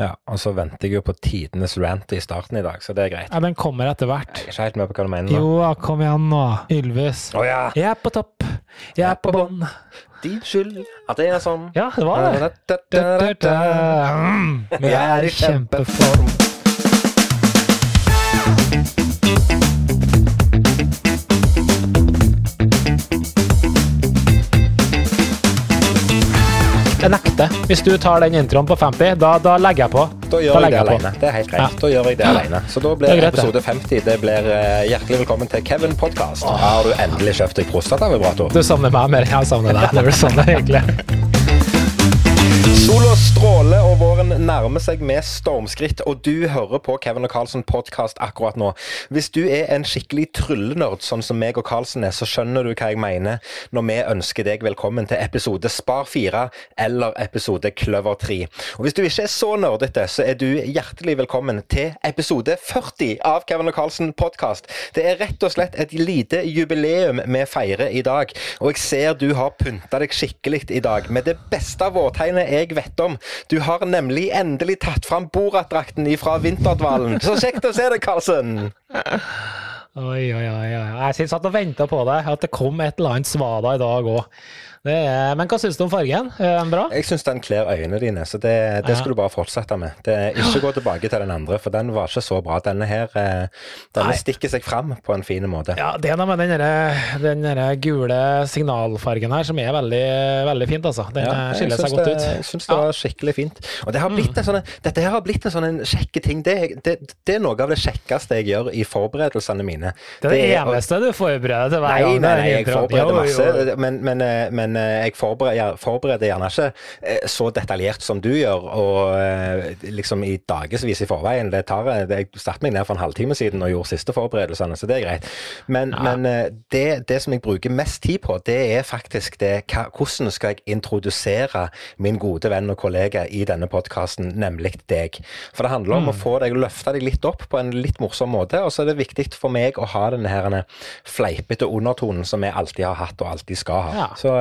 Ja, og så venter jeg jo på tidenes rant i starten i dag, så det er greit. Ja, Den kommer etter hvert. Jeg er ikke helt med på hva du mener nå. Jo, da, kom igjen nå. Ylvis. Å ja! Jeg er på topp. Jeg er på bånn. Din skyld at det er sånn. Ja, det var det. Da. Mm, Vi er i kjempeform. Jeg nekter. Hvis du tar den introen på 50, da, da legger jeg på. Da gjør Da jeg det alene. Det er helt greit. Ja. Da gjør jeg det alene. Så da blir greit, episode 50 det blir eh, hjertelig velkommen til Kevin Podcast. Har du endelig kjøpt deg prostatavibrator? Du savner meg mer enn jeg savner deg. Det blir sånn det egentlig. Sola stråler, og våren nærmer seg med stormskritt. Og du hører på Kevin og Carlsen podkast akkurat nå. Hvis du er en skikkelig tryllenerd, sånn som meg og Carlsen er, så skjønner du hva jeg mener når vi ønsker deg velkommen til episode Spar 4 eller episode Kløver 3. Og hvis du ikke er så nerdete, så er du hjertelig velkommen til episode 40 av Kevin og Carlsen podkast. Det er rett og slett et lite jubileum vi feirer i dag. Og jeg ser du har pynta deg skikkelig i dag med det beste vårtegnet jeg vet om. Du har nemlig endelig tatt fram Borat-drakten ifra Vinterdvalen. Så kjekt å se deg, Karlsen! Oi, oi, oi. oi. Jeg satt og venta på det, at det kom et eller annet svada i dag òg. Men hva syns du om fargen? Er den bra? Jeg syns den kler øynene dine, så det, det skal du bare fortsette med. Det, ikke gå tilbake til den andre, for den var ikke så bra. Denne her eh, denne Nei. stikker seg fram på en fin måte. Ja, det er noe med den gule signalfargen her som er veldig, veldig fint, altså. Den Ja, eh, skiller seg godt det, ut. jeg syns det var skikkelig fint. Og det har blitt en sånn, dette her har blitt en sånn kjekk kjekke ting. Det, er noe av det kjekkeste jeg gjør i forberedelsene mine. Det er det, eneste du forbereder til hver gang. nei, er nei, jeg forbereder masse, men, men, eh, men eh, jeg forbereder, forbereder gjerne ikke eh, så detaljert som du gjør, og eh, liksom i dagevis i forveien. Det tar, det, jeg satte meg ned for en halvtime siden og gjorde siste forberedelsene, så det er greit. Men, men eh, det, det som jeg bruker mest tid på, det er faktisk det hva, hvordan skal jeg introdusere min gode venn og kollega i denne podkasten, nemlig deg. For det handler om å få deg, løfte deg litt opp på en litt morsom måte, og så er det viktig for meg å ha denne fleipete undertonen som jeg alltid har hatt og alltid skal ha. Ja. Så,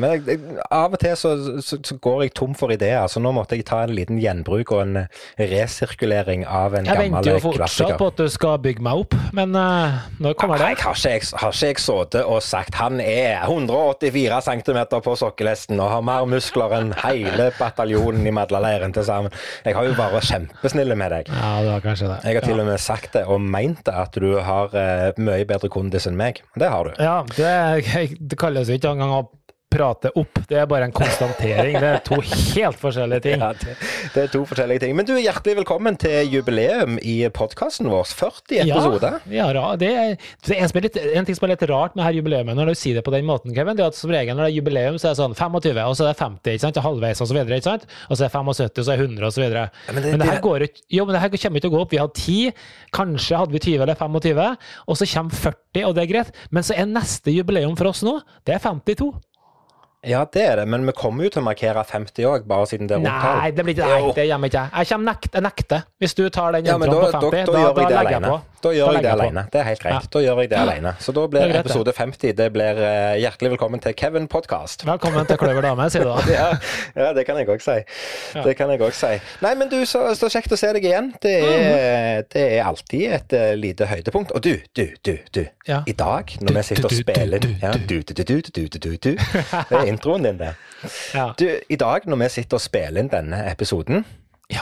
men jeg, jeg, av og til så, så, så går jeg tom for ideer, så nå måtte jeg ta en liten gjenbruk og en eh, resirkulering av en Jeg gammel venter jo fortsatt på at du skal bygge meg opp, men uh, når kommer det? jeg har ikke, jeg, har ikke jeg sittet og sagt han er 184 cm på sokkelesten og har mer muskler enn hele bataljonen i Madlaleiren til sammen. Jeg har jo bare vært kjempesnille med deg. Ja, det var kanskje det. Jeg har til og med sagt det og meint det, at du har uh, mye bedre kondis enn meg. Det har du. Ja, det, det kalles jo ikke engang å prate opp, det er bare en konstatering. Det er to helt forskjellige ting. Ja, det, det er to forskjellige ting. Men du er hjertelig velkommen til jubileum i podkasten vår. 40 episoder. Ja, ja det, er, det er en, litt, en ting som er litt rart med her jubileumet, når du sier det på den måten, Kevin, det er at som regel når det er jubileum, så er det sånn 25, og så er det 50, ikke sant, halvveis og så videre, ikke sant, og så er det 75, og så er det 100 og så videre. men men, det- det, det- her går ikke, jo, men det her kommer ikke til å gå opp. Vi hadde 10, kanskje hadde vi 20 eller 25, og så kommer 40, og det er greit, men så er neste jubileum for oss nå, det er 52. Ja, det er det, men vi kommer jo til å markere 50 òg, bare siden det er rundtall. Nei, det blir ikke, nei, det gjør vi ikke. Jeg nekter. Nekte. Hvis du tar den introen ja, på 50, da, da, da, da legger jeg på. Da gjør jeg det alene. Det er helt greit. Ja. Da gjør jeg det alene. Så da blir episode 50 Det blir uh, hjertelig velkommen til Kevin Podcast. Velkommen til Kløver dame, sier du da. ja, ja, det kan jeg òg si. Det kan jeg òg si. Nei, men du, så, så, kjekt å se deg igjen. Det er, mm. det er alltid et uh, lite høydepunkt. Og du, du, du, du. I dag, når vi sitter og spiller Det er introen din, det. Ja. Du, i dag når vi sitter og spiller inn denne episoden,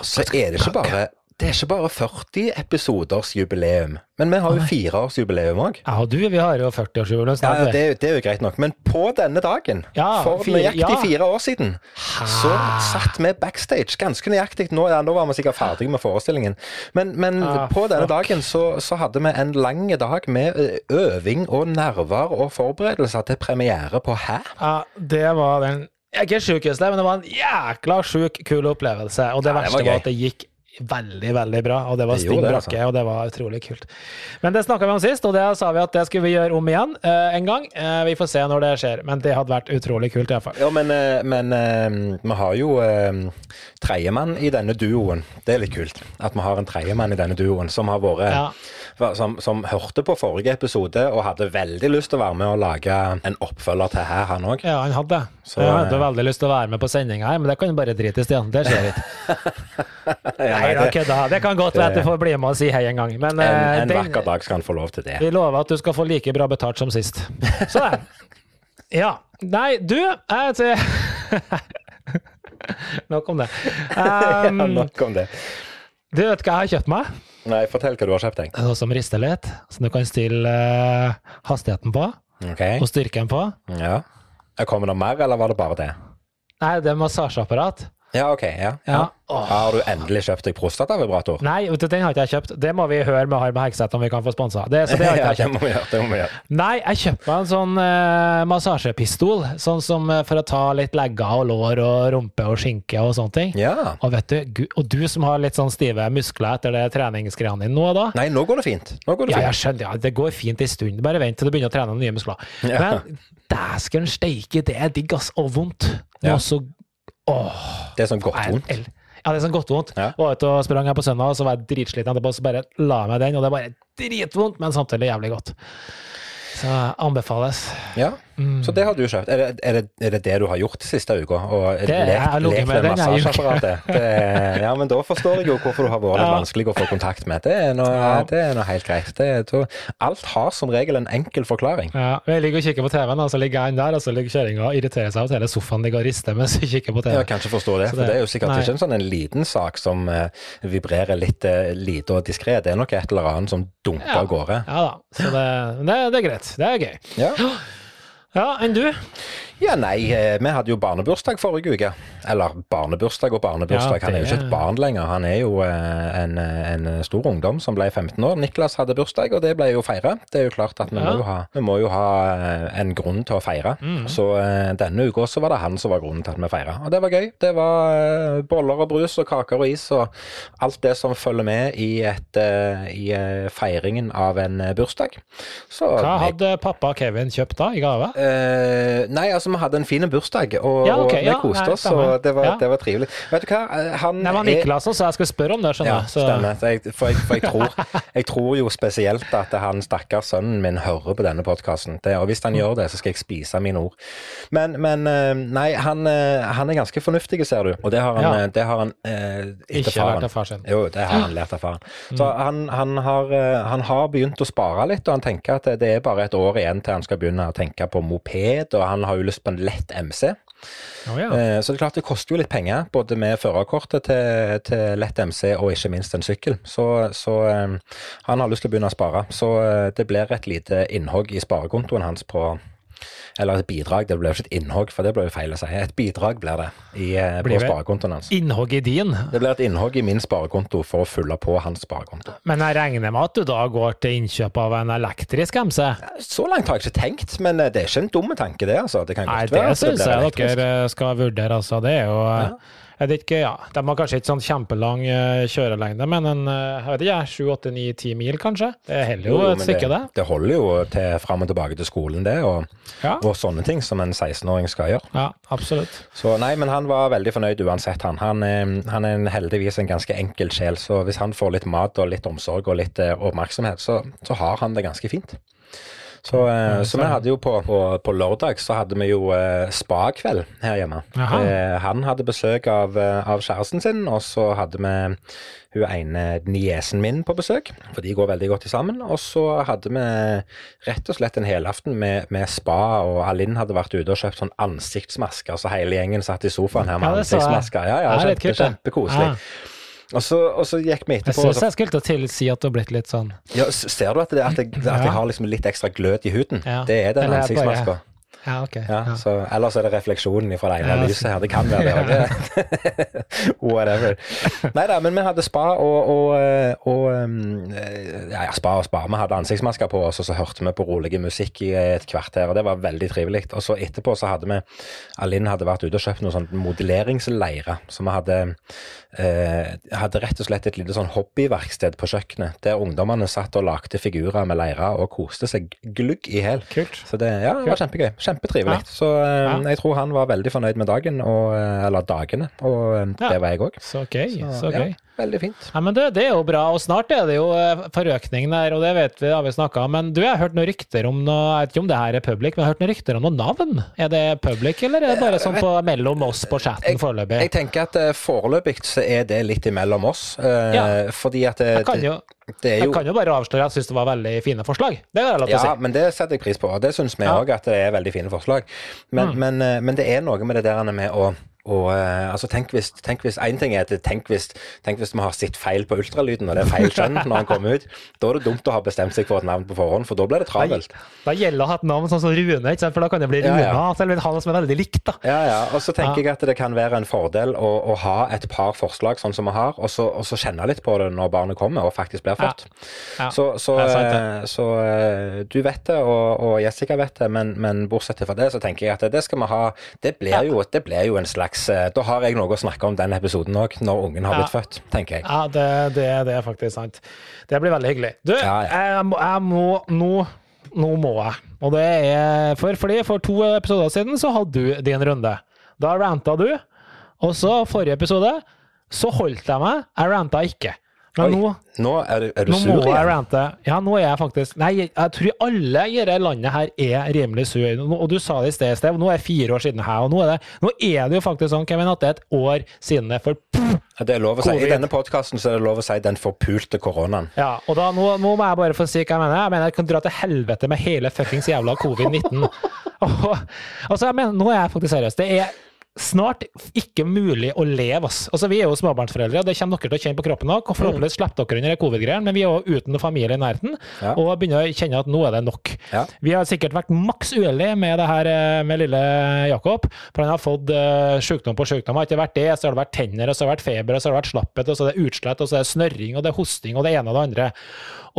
så er det ikke bare det er ikke bare 40 episoders jubileum, men vi har jo fireårsjubileum òg. Ja, og du, vi har jo 40-årsjubileum Ja, snart. Ja, det, er- det er jo greit nok, men på denne dagen, Ja, for fire- nøyaktig ja. fire år siden, så satt vi backstage ganske nøyaktig. Nå, ja, nå var vi sikkert ferdige med forestillingen, men, men Ah, på denne fuck. dagen så, så hadde vi en lang dag med øving og nerver og forberedelser til premiere på Hæ? Ja, det var den Ikke sjukeste, men det var en jækla sjuk, kul opplevelse. Og det Ja, det var verste var, at det gikk veldig, veldig bra. Og det var det, brakke, altså. og det var utrolig kult. Men det snakka vi om sist, og det sa vi at det skulle vi gjøre om igjen eh, en gang. Eh, vi får se når det skjer, men det hadde vært utrolig kult iallfall. Ja, men, eh, men eh, vi har jo eh, tredjemann i denne duoen. Det er litt kult at vi har en tredjemann i denne duoen som har vært Ja. som, som hørte på forrige episode og hadde veldig lyst til å være med og lage en oppfølger til her, han òg. Ja, han hadde. Så, jeg hadde eh, veldig lyst til å være med på sendinga her, men det kan du bare drite i, Stian. Det skjer ikke. Nei da, kødda. Det kan godt være at du får bli med og si hei en gang, men En, eh, en den- vakker dag skal han få lov til det. Vi lover at du skal få like bra betalt som sist. Så det. Ja. Nei, du jeg Nok om det. ja, Um, nok om det. du vet hva jeg har kjøpt meg? Nei, fortell hva du har kjøpt deg. Det Noe som rister litt, som du kan stille uh, hastigheten på Okay. og styrken på. ja. Kommer det mer, eller var det bare det? Nei, det er massasjeapparat. Ja, ok, ja. Ja. Har du endelig kjøpt deg prostatavibrator? Nei, den har ikke jeg kjøpt. Det må vi høre med Harm Hegseth om vi kan få sponsa. Det, så det har ikke ja, jeg kjøpt. det må vi gjøre. Nei, jeg kjøpte meg en sånn uh, massasjepistol. Sånn som uh, for å ta litt legger og lår og rumpe og skinke og sånne ting. Ja. Og vet du, og du som har litt sånn stive muskler etter det treningsgreiene dine nå da. Nei, nå går det fint. Nå går det Ja, jeg skjønner, ja, det går fint en stund. Bare vent til du begynner å trene nye muskler. Ja. Men dæsken steike, det er digg, ass. Og vondt. Ja. Og så Åh. Det er sånn godt vondt. Ja, det er sånn godt vondt. Ja. Var ute og sprang her på søndag, og så var jeg dritsliten etterpå, så bare la meg den, og det er bare dritvondt, men samtidig jævlig godt. Så anbefales. Ja, Mm. så det har du kjøpt. Er det er det, er det, det du har gjort siste uka? Og Det har ligget med uka. massasjeapparatet? Ja, men da forstår jeg jo hvorfor du har vært litt vanskelig å få kontakt med. Det er noe, Ja. det er noe helt greit. Alt har som regel en enkel forklaring. Ja, jeg ligger og kikker på TV-en, og så ligger jeg inn der, og så ligger kjerringa og irriterer seg av at hele sofaen ligger og rister mens jeg kikker på TV. Jeg kan ikke forstå det, for det- er jo sikkert nei. ikke en sånn en liten sak som uh, vibrerer litt uh, lite og diskré. Det er nok et eller annet som dunker Ja. gårde. Ja da, så det, det, det er greit. Det er gøy. Ja. Ja, enn du? Ja, nei, eh, vi hadde jo barnebursdag forrige uke. Eller barnebursdag og barnebursdag. Ja, Han er jo ikke et barn lenger. Han er jo eh, en, en stor ungdom som ble 15 år. Niklas hadde bursdag, og det ble jo feira. Det er jo klart at vi, Ja. må, jo ha, vi må jo ha eh, en grunn til å feire. Mm. Så eh, denne uka så var det han som var grunnen til at vi feira. Og det var gøy. Det var eh, boller og brus og kaker og is og alt det som følger med i, et, eh, i eh, feiringen av en eh, bursdag. Så Hva hadde pappa Kevin kjøpt da, i gave? Eh, nei, altså vi hadde en fin bursdag, og, Ja, okay, og vi ja, koste oss, og det var, Ja. det var trivelig. Vet du hva, Eh, han var er- Niklas også, sa jeg skal spørre om det, skjønner Ja. Så- stemmer. Så jeg, for jeg, for jeg, tror, jeg tror jo spesielt at han stakkars sønnen min hører på denne podkasten. Og hvis han gjør det, så skal jeg spise mine ord. Men, men eh, nei, han, eh, han er ganske fornuftig, ser du. Og det har han, det har han Ikke lært av far sin. Jo, det har han lært av faren. Så han, han, har, han har begynt å spare litt, og han tenker at det, det er bare et år igjen til han skal begynne å tenke på moped, og han har jo lyst på en lett MC. Oh, ja. Eh, Så det er klart det koster jo litt penger, både med førerkortet til, til lett MC og ikke minst en sykkel. Så, så eh, han har lyst til å begynne å spare. Så eh, det blir et lite innhogg i sparekontoen hans på Eller et bidrag, det blir jo ikke et innhogg, for det blir jo feil å si. Et bidrag blir det i, blir på Blir det? sparekontoen hans. Innhogg i din. Det blir et innhogg i min sparekonto for å fylle på hans sparekonto. Men jeg regner med at du da går til innkjøp av en elektrisk MC? Så langt har jeg ikke tenkt, men eh, det er ikke en dum tanke, det. altså. Det kan Nei, godt det være at syns jeg dere skal vurdere, altså. Det er jo Ja. Jeg vet ikke, ja. De har kanskje ikke sånn kjempelang eh, kjørelengde, men en eh, jeg vet ikke, sju, åtte, ni, ti mil kanskje? Det holder jo et stykke, det. det holder jo til fram og tilbake til skolen, det, og, Ja, og sånne ting som en 16-åring skal gjøre. ja absolutt. Så nei, men han var veldig fornøyd uansett, han. Han, er- han er heldigvis en ganske enkel sjel, så hvis han får litt mat og litt omsorg og litt eh, oppmerksomhet, så, så har han det ganske fint. Så, eh, så vi hadde jo på, på, på lørdag så hadde vi jo eh, spakveld her hjemme. Eh, han hadde besøk av, eh, av kjæresten sin, og så hadde vi hun ene niesen min på besøk, for de går veldig godt sammen. Og så hadde vi rett og slett en helaften med, med spa, og Alinn hadde vært ute og kjøpt sånn ansiktsmasker, så hele gjengen satt i sofaen her med Ja, ansiktsmasker. Ja, ja, kjempe, kjempekoselig. Ja. Og, så, og så gikk vi etterpå, Jeg syns jeg skulle til å tilsi at du har blitt litt sånn ja, Ser du at, det, at, jeg, at jeg har liksom litt ekstra glød i huden? Ja. Det er den ansiktsmaska. Ja, ok. Ja, så, ellers er det refleksjonen fra det ene Ja, lyset her. Det kan være det òg. Whatever. Nei da, men vi hadde spa og, og, eh, og um, ja, spa og spa. Vi hadde ansiktsmasker på oss, og så hørte vi på rolig musikk i et kvarter. og Det var veldig trivelig. Og så etterpå så hadde vi Alinn hadde vært ute og kjøpt noen sånn modelleringsleire. Så vi hadde, eh, hadde rett og slett et lite sånn hobbyverksted på kjøkkenet, der ungdommene satt og lagde figurer med leire og koste seg glugg i hæl. Så det, ja, det var kjempegøy. Kjempetrivelig. Ja. Så eh, Ja. jeg tror han var veldig fornøyd med dagen, og, eh, eller dagene, og eh, det var jeg òg. Så gøy. Så gøy. Ja, veldig fint. Ja, men det, det er jo bra, og snart er det jo eh, forøkning der, og det vet vi, har vi snakka om. Men du, jeg har hørt noen rykter om noe, jeg vet ikke om det her er public, men jeg har hørt noen rykter om noen navn. Er det public, eller er det bare sånn på, mellom oss på chatten foreløpig? Jeg tenker at uh, foreløpig så er det litt imellom oss, eh, Ja. fordi at det, Jeg kan jo, det er jeg kan jo bare avsløre at jeg syns det var veldig fine forslag. Det er lov til å Ja, si. men det setter jeg pris på, og det syns vi Ja. at det er veldig fine forslag. Men, Mm. men, eh, men det er noe med det der med å og, eh, altså, tenk hvis, tenk hvis En ting er at tenk hvis, tenk hvis vi har sett feil på ultralyden, og det er feil skjønn når han kommer ut. Da er det dumt å ha bestemt seg for et navn på forhånd, for da blir det travelt. Da gjelder det å ha et navn sånn som Rune, for da kan det bli Ja, ja. selv om han som er veldig likt. da. Ja, ja. Og så tenker Ja. jeg at det kan være en fordel å, å ha et par forslag sånn som vi har, og så, og så kjenne litt på det når barnet kommer og faktisk blir født. Ja. Så, så, sant, eh, så eh, du vet det, og, og Jessica vet det, men, men bortsett fra det, så tenker jeg at det skal vi ha Det blir, jo, det blir jo en slags eh, Da har jeg noe å snakke om den episoden òg, når ungen har Ja. blitt født, tenker jeg. Ja, det, det, det er faktisk sant. Det blir veldig hyggelig. Du, Ja, ja. Jeg, må, jeg må nå Nå må jeg. Og det er for, fordi for to episoder siden så hadde du din runde. Da ranta du, og så forrige episode så holdt jeg meg. Jeg ranta ikke. Oi, nå nå er er du Nå sur må jeg igjen? rante. Ja, nå er jeg faktisk Nei, jeg, jeg tror alle i dette landet her er rimelig sur. Nå- Og du sa det i sted, Stev. Nå er det fire år siden her. Og nå er, det, nå er det jo faktisk sånn, Kevin, at det er et år siden det. For Det er lov å si. I denne podkasten er det lov å si den forpulte koronaen. Ja, og da, nå, nå må jeg bare få si hva jeg mener. Jeg mener jeg kan dra til helvete med hele fuckings jævla covid-19. Og- altså, jeg mener, nå er jeg faktisk seriøs. Det er snart ikke mulig å leve, ass. Altså, vi er jo småbarnsforeldre, og det kommer dere til å kjenne på kroppen òg. Forhåpentligvis slipper dere under covid-greiene, men vi er jo uten familie i nærheten, Ja. og begynner å kjenne at nå er det nok. Ja. Vi har sikkert vært maks uheldige med det her eh, med lille Jakob, for han har fått uh, sykdom på sykdom. Har ikke vært det, så har det vært tenner, og så har det vært feber, og så har det vært slapphet, og så er det utslett, og så er det snørring, og det er hosting, og det ene og det andre.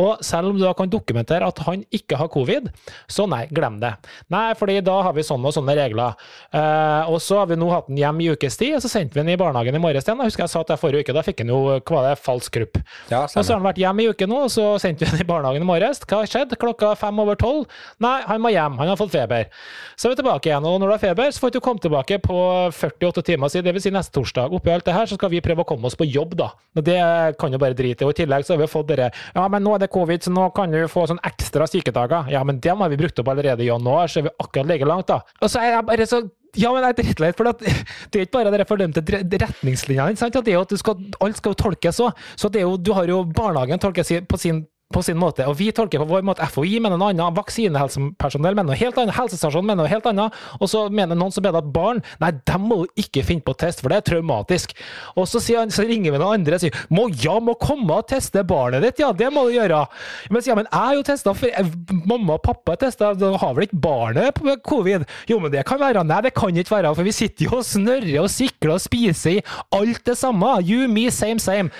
Og selv om du da kan dokumentere at han ikke har covid, så nei, glem det. Nei, fordi da har vi sånne og sånne regler. Eh, og så har vi nå hatt den hjem i ukes tid, og så sendte vi den i barnehagen i morges igjen. Jeg husker jeg sa at det forrige uke, da fikk han jo hva var det, falsk krupp. Ja, Og så har han vært hjem i uke nå, og så sendte vi den i barnehagen i morges. Hva har skjedd? Klokka fem over tolv? Nei, han må hjem, han har fått feber. Så er vi tilbake igjen, og når du har feber, så får du komme tilbake på 48 timer siden, dvs. Si neste torsdag. Oppi alt det her, så skal vi prøve å komme oss på jobb, da. Det kan jo bare drite i. Og i tillegg så har vi fått dere Ja, men nå er det covid, så nå kan du få sånn ekstra sykedager. Ja, men dem har vi brukt opp allerede i januar, så er vi akkurat like langt, da. Og så er jeg bare så ja, men jeg er drittlei, for det er ikke bare de fordømte retningslinjene. sant? Det er jo at skal, alt skal jo tolkes òg. Så det er jo, du har jo barnehagen tolkes på sin på sin måte, og vi tolker på vår måte. FHI mener noe annet, vaksinehelsepersonell mener noe helt annet, helsestasjonen mener noe helt annet, og så mener noen som mener at barn Nei, dem må jo ikke finne på å teste, for det er traumatisk. Og så, han, så ringer vi noen andre og sier må, ja, må komme og teste barnet ditt, ja, det må du gjøre. Men sier ja, men jeg er jo testa, jeg- mamma og pappa er testa, har vel ikke barnet på covid? Jo, men det kan være. Nei, det kan ikke være, for vi sitter jo og snørrer og sikler og spiser i alt det samme. You, me, same, same.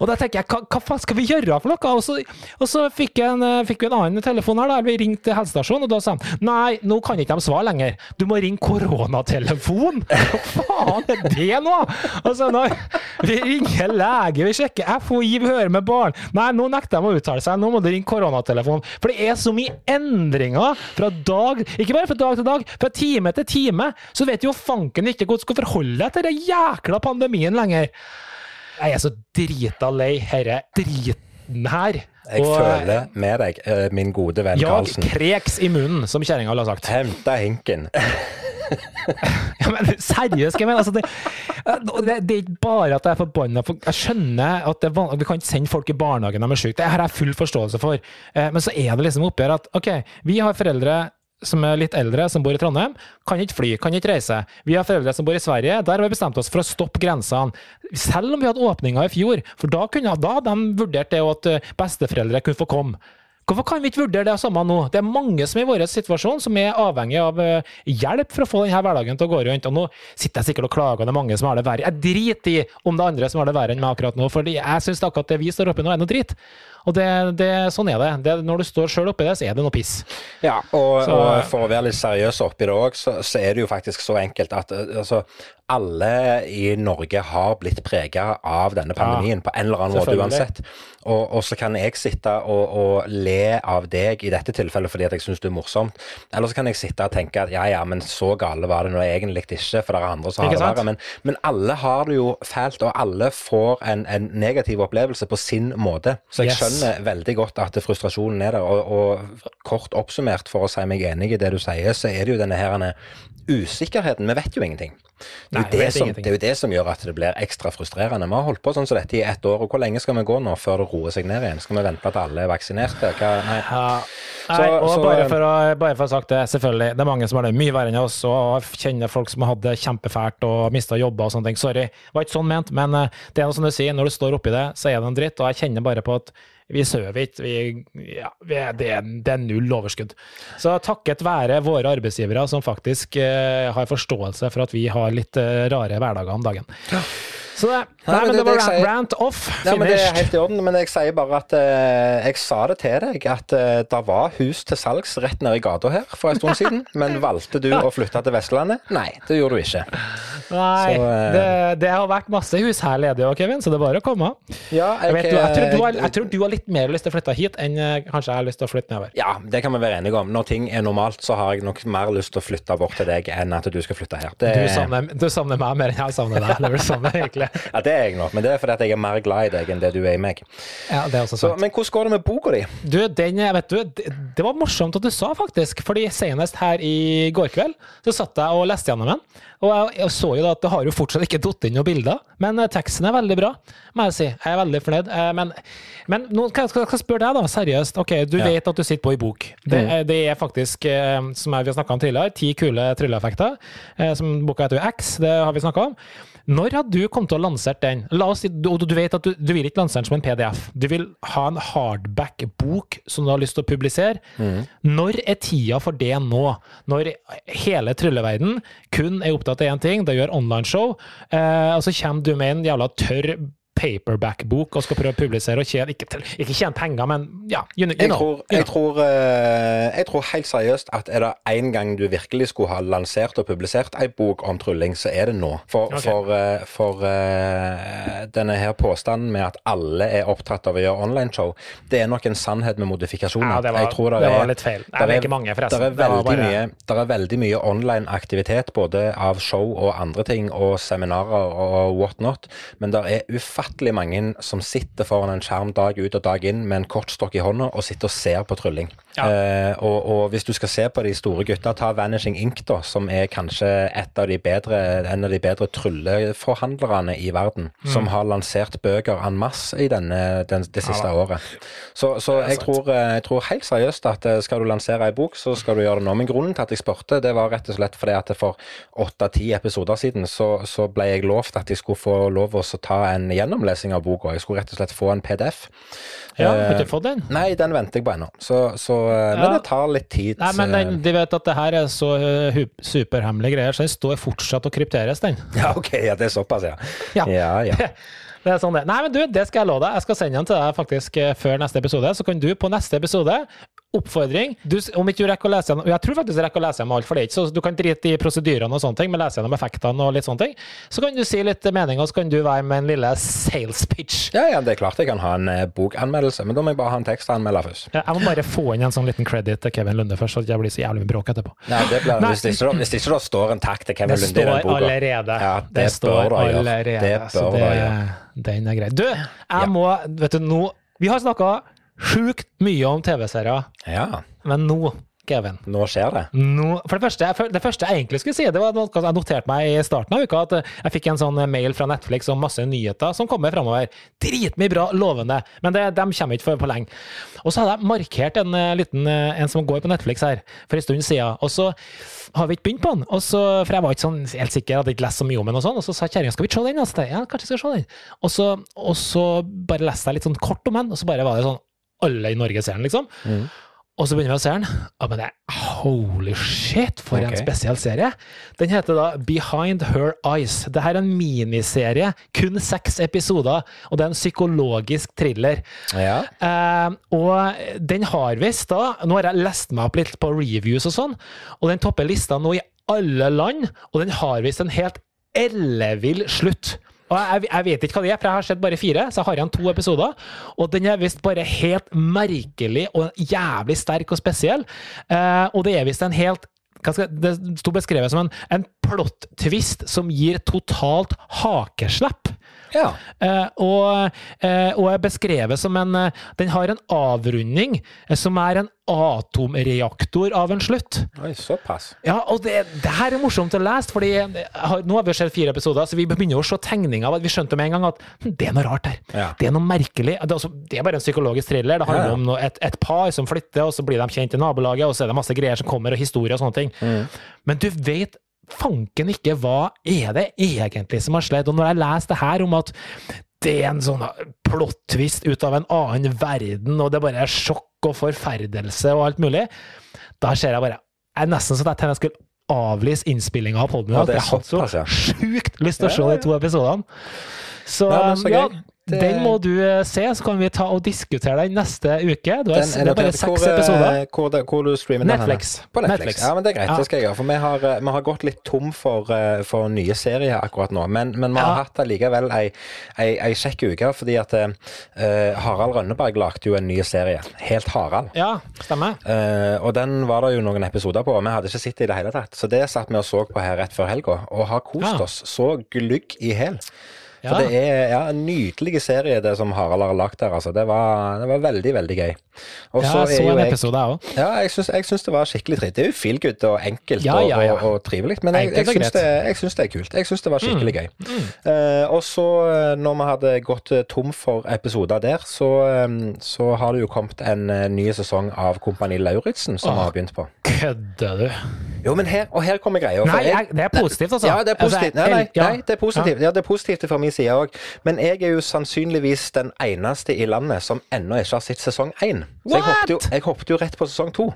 Og da tenker jeg, hva, hva faen skal vi gjøre for noe? Og så, og så fikk, en, eh, fikk vi en annen telefon her, da. Vi ringte helsestasjonen, og da sa han nei, nå kan ikke de svare lenger. Du må ringe koronatelefon. Hva faen er det nå? Altså, nå, vi ringer lege, vi sjekker FHI, vi hører med barn. Nei, nå nekter de å uttale seg. Nå må du ringe koronatelefon. For det er så mye endringer fra dag Ikke bare fra dag til dag, fra time til time. Så vet jo fanken ikke hvordan du skal forholde deg til den jækla pandemien lenger. Jeg er så drita lei herre driten her. Jeg Og føler med deg, eh, min gode venn jeg Karlsen. kreks i munnen, som kjerringa ville ha sagt. Henta hinken. Ja, men seriøst, Kevin. Altså, det, det, det er ikke bare at jeg er forbanna. For jeg skjønner at det, vi kan ikke sende folk i barnehagen når de er syke. Det har jeg full forståelse for. Eh, Men så er det liksom oppgjør at OK, vi har foreldre som er litt eldre, som bor i Trondheim, kan ikke fly, kan ikke reise. Vi har foreldre som bor i Sverige, der har vi bestemt oss for å stoppe grensene. Selv om vi hadde åpninga i fjor, for da, kunne, da de vurdert det at eh, besteforeldre kunne få komme. Hvorfor kan vi ikke vurdere det samme nå? Det er mange som er i vår situasjon som er avhengig av eh, hjelp for å få denne hverdagen til å gå rundt. Og nå sitter jeg sikkert og klager, og det er mange som har det verre. Jeg driter i om det er andre som har det verre enn meg akkurat nå, for jeg syns akkurat det vi står oppi nå, er noe drit. Og det, det, sånn er det. det. Når du står sjøl oppi det, så er det noe piss. Ja, og, Så- og for å være litt seriøs oppi det òg, så, så er det jo faktisk så enkelt at eh, altså, alle i Norge har blitt prega av denne pandemien på en eller annen måte uansett. Og, og så kan jeg sitte og, og le av deg i dette tilfellet fordi at jeg syns du er morsomt. Eller så kan jeg sitte og tenke at ja ja, men så gale var det nå egentlig ikke, for det er andre som har det verre. Men, men alle har det jo fælt, og alle får en, en negativ opplevelse på sin måte. Så jeg Yes. skjønner veldig godt at frustrasjonen er der. Og, og kort oppsummert, for å si meg enig i det du sier, så er det jo denne her usikkerheten. Vi vet jo ingenting. Det er, Nei, det, som, det er jo det som gjør at det blir ekstra frustrerende. Vi har holdt på sånn som dette i ett år, og hvor lenge skal vi gå nå før det roer seg ned igjen? Skal vi vente på at alle er vaksinerte? Hva, nei. Ja. Nei, Så- og så- bare, for å, bare for å ha sagt det, selvfølgelig, det er mange som har det mye verre enn oss, og kjenner folk som har hatt det kjempefælt og mista jobber og sånne ting. Sorry, det var ikke sånn ment, men eh, det er noe som du sier, når du står oppi det, så er det en dritt, og jeg kjenner bare på at vi sover ikke, vi, ja, vi er, det, er, det er null overskudd. Så takket være våre arbeidsgivere som faktisk eh, har forståelse for at vi har litt eh, rare hverdager om dagen. Så det, nei, men det- var jeg sier- rant off, Ja, men Det er helt i orden, men jeg sier bare at eh, jeg sa det til deg, at eh, det var hus til salgs rett nede i gata her for en stund siden, men valgte du å flytte til Vestlandet? Nei, det gjorde du ikke. Nei, Så, eh, det, det har vært masse hus her ledige, òg, Kevin, så det er bare å komme. Ja, Jeg, vet, du, jeg, tror du har, jeg- jeg tror du har litt mer lyst til å flytte hit enn eh, kanskje jeg har lyst til å flytte nedover. Ja, det kan vi være enige om. Når ting er normalt, så har jeg nok mer lyst til å flytte bort til deg enn at du skal flytte her. Det, Du savner, du savner meg mer enn jeg savner deg. Det er vel sånn, egentlig. ja, det er jeg nå, men det er fordi at jeg er mer glad i deg enn det du er i meg. Ja, det er også Så, men hvordan går det med boka di? Du, den, vet du, det, det var morsomt at du sa, faktisk. Fordi senest her i går kveld så satt jeg og leste gjennom den. Og jeg, jeg så jo da at det har jo fortsatt ikke datt inn noen bilder, men eh, teksten er veldig bra, må jeg si. Jeg er veldig fornøyd. Eh, Men, men nå skal jeg spørre deg, da, seriøst. Ok, du Ja. Mm. vet at du sitter på i bok. Det, er- det er faktisk, eh, som vi har snakka om tidligere, ti kule trylleeffekter. Som boka heter X, det har vi snakka om. Når har du kommet til å lansert den? La oss si, du, du vet at du, du vil ikke lansere den som en PDF. Du vil ha en hardback-bok som du har lyst til å publisere. Når er tida for det nå? Når hele trylleverden kun er opptatt av én ting, det gjør online-show, eh, og så kommer du med en jævla tørr paperback-bok og skal prøve å publisere og tjene Ikke, ikke tjene penger, men ja, you, you Jeg tror, jeg, tror, eh, jeg tror helt seriøst at er det én gang du virkelig skulle ha lansert og publisert ei bok om trylling, så er det nå. For, okay. for, eh, for eh, denne her påstanden med at alle er opptatt av å gjøre online-show, det er nok en sannhet med modifikasjoner. Ja, det var, Jeg tror det det var litt feil. Nei, det er ikke mange, forresten. Det er, veldig bare- mye, det er veldig mye online aktivitet, både av show og andre ting, og seminarer og what not. Men det er ufattelig mange som sitter foran en skjerm dag ut og dag inn med en kortstokk i hånda og sitter og ser på trylling. Ja. Eh, og, og hvis du skal se på de store gutta, ta Vanishing Ink, da, som er kanskje et av de bedre, en av de bedre trylleforhandlerne i verden, Mm. som har lansert bøker en masse i denne, den, det siste ja, året. Så, så jeg, tror, eh, jeg tror helt seriøst at eh, skal du lansere ei bok, så skal du gjøre det nå. Men grunnen til at jeg spurte, det var rett og slett fordi at for åtte-ti episoder siden så, så ble jeg lovt at jeg skulle få lov å ta en gjennomlesing av boka. Jeg skulle rett og slett få en PDF. Ja, har du ikke fått den? Nei, den venter jeg på ennå. Så, så, eh, Ja. Men det tar litt tid. Nei, men den, eh. de vet at det her er så uh, superhemmelige greier, så den står fortsatt og krypteres, den. Ja, OK, ja, det er såpass, ja. Ja. ja, ja. Det er sånn det. Nei, men du, det skal jeg love deg. Jeg skal sende den til deg faktisk eh, før neste episode. Så kan du på neste episode Oppfordring. Du, om ikke du rekker å lese gjennom Jeg tror faktisk jeg rekker å lese gjennom alt, for det er ikke så du kan drite i prosedyrene og sånne ting, men lese gjennom effektene og litt sånne ting. Så kan du si litt mening, og så kan du være med en lille sales pitch. Ja, ja, det er klart jeg kan ha en eh, bokanmeldelse, men da må jeg bare ha en tekstanmelder først. Ja, Jeg må bare få inn en sånn liten credit til Kevin Lunde først, så det ikke blir så jævlig mye bråk etterpå. Nei, det blir, Nei. Hvis, det ikke, da- hvis det ikke da står en takk til Kevin Det Lunde i den står boka allerede. Ja, det, det står bør da gjøre. allerede. Det så bør det, da gjøre. den er grei. Du, jeg Ja. må Vet du, nå Vi har snakka sjukt mye om TV-serier, Ja, men nå, Kevin nå skjer det. nå, for det første, jeg- det første jeg egentlig skulle si, det var noe jeg noterte meg i starten av uka, at jeg fikk en sånn mail fra Netflix om masse nyheter som kommer framover. Dritmye bra, lovende, men det, de kommer ikke for, for lenge. Og så hadde jeg markert en eh, liten eh, en som går på Netflix her, for en stund siden. Og så har vi ikke begynt på den. Og så, for jeg var ikke sånn helt sikker, hadde ikke lest så mye om den, og sånn, og så sa kjerringa skal vi ikke se den? Altså, ja, kanskje vi skal se den. Og så, og så bare leste jeg litt sånn kort om den, og så bare var det sånn alle i Norge ser den, liksom. Og så begynner vi å se den, og men det er holy shit, for en spesiell serie. Den heter da Behind Her Eyes. Det her er en miniserie, kun seks episoder, og det er en psykologisk thriller. Ja. Eh, og den har visst da Nå har jeg lest meg opp litt på reviews og sånn, og den topper lista nå i alle land, og den har visst en helt ellevill slutt. Og jeg, jeg vet ikke hva det er, for jeg har sett bare fire, så jeg har igjen to episoder. Og den er visst bare helt merkelig og jævlig sterk og spesiell. Eh, og det er visst en helt Det sto beskrevet som en, en plot-twist som gir totalt hakeslepp. Ja. Eh, og, eh, og er beskrevet som en eh, Den har en avrunding eh, som er en atomreaktor av en slutt. Oi, såpass. Ja, og det, det her er morsomt å lese, fordi har- nå har vi sett fire episoder, så vi begynner å se tegninger av at vi skjønte med en gang at hm, det er noe rart her. Ja. Det er noe merkelig. Det altså, det er bare en psykologisk thriller. Det handler Ja, ja. om noe, et, et par som flytter, og så blir de kjent i nabolaget, og så er det masse greier som kommer, og historie og sånne ting. Mm. Men du vet fanken ikke hva er det egentlig som har skjedd. Og når jeg leser det her om at det er en sånn plot-twist ut av en annen verden, og det bare er sjokk og forferdelse og alt mulig, da ser jeg bare Jeg er nesten sånn at jeg skulle avlyse innspillinga av poden. Ja, jeg hadde så sjukt lyst til å se de to episodene. Så, Ja, men så ja, den må du eh, se, så kan vi ta og diskutere den neste uke. Du har, Den det er bare seks hvor, eh, episoder. Hvor, det- hvor du streamer den? Netflix. På Netflix. Netflix. Ja, men det er greit. Ja. Det skal jeg gjøre. For vi har, eh, vi har gått litt tom for, eh, for nye serier akkurat nå. Men, men vi har Ja. hatt allikevel ei, ei, ei kjekk uke, fordi at uh, Harald Rønneberg lagde jo en ny serie. Helt Harald. Ja, stemmer. Uh, og den var det jo noen episoder på, og vi hadde ikke sett det i det hele tatt. Så det satt vi og så på her rett før helga, og har kost Ja. oss så glugg i hæl. For Ja. det er ja, en nydelig serie, det som Harald har lagd der. Altså. Det, var, det var veldig, veldig gøy. Og Ja, så jeg er så en jeg episode, jeg òg. ja, jeg syns, det var skikkelig tritt. Det er jo feel good og enkelt Ja, ja. Og, og, og trivelig, men jeg, jeg, syns det, jeg syns det er kult. Jeg syns det var skikkelig gøy. Eh, og så, eh, når vi hadde gått eh, tom for episoder der, så, um, så har det jo kommet en ny sesong av Kompani Lauritzen som vi har begynt på. Kødder du? Jo, men her, og her kommer greia. Nei, jeg- det er positivt, altså. ja, det er positivt. Altså, Nei, nei, nei, det er positivt. Ja, det er positivt fra min side òg. Men jeg er jo sannsynligvis den eneste i landet som ennå ikke har sett sesong én. Så jeg hoppet, jo, jeg hoppet jo rett på sesong to.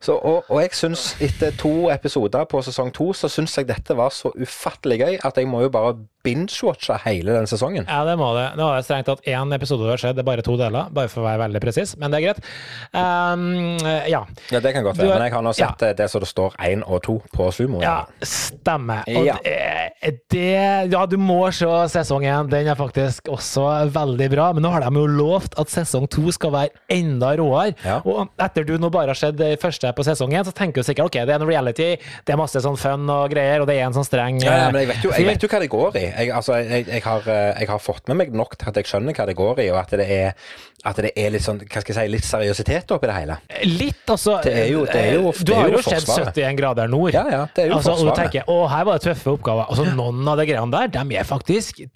Så, og, og jeg syns etter to episoder på sesong to, så syns jeg dette var så ufattelig gøy at jeg må jo bare binge-watche hele den sesongen. Ja, det må det. Nå har jeg strengt tatt én episode har skjedd, det er bare to deler, bare for å være veldig presis, men det er greit. Um, ja. Ja, Det kan godt være, er- men jeg har nå sett ja. det som det står én og to på Sumo. ja, stemmer. Og Ja. det, det Ja, du må se sesong én. Den er faktisk også veldig bra, men nå har de jo lovt at sesong to skal være enda råere. Ja. Og etter du nå bare har sett det første på sesong én, så tenker du sikkert ok, det er en reality, det er masse sånn fun og greier, og det er en sånn streng Ja, ja, men jeg vet, jo, jeg vet jo hva det går i. Jeg, altså, jeg, jeg, har, eh, jeg har fått med meg nok til at jeg skjønner hva det går i, og at det er, at det er litt sånn, hva skal jeg si, litt seriøsitet oppi det hele. Litt, altså. Det er jo- det er jo- Du det du har jo jo sett 71 grader nord. Ja, ja, det er jo altså, Og du tenker å, her var det tøffe oppgaver. Altså, noen av de greiene der, de er faktisk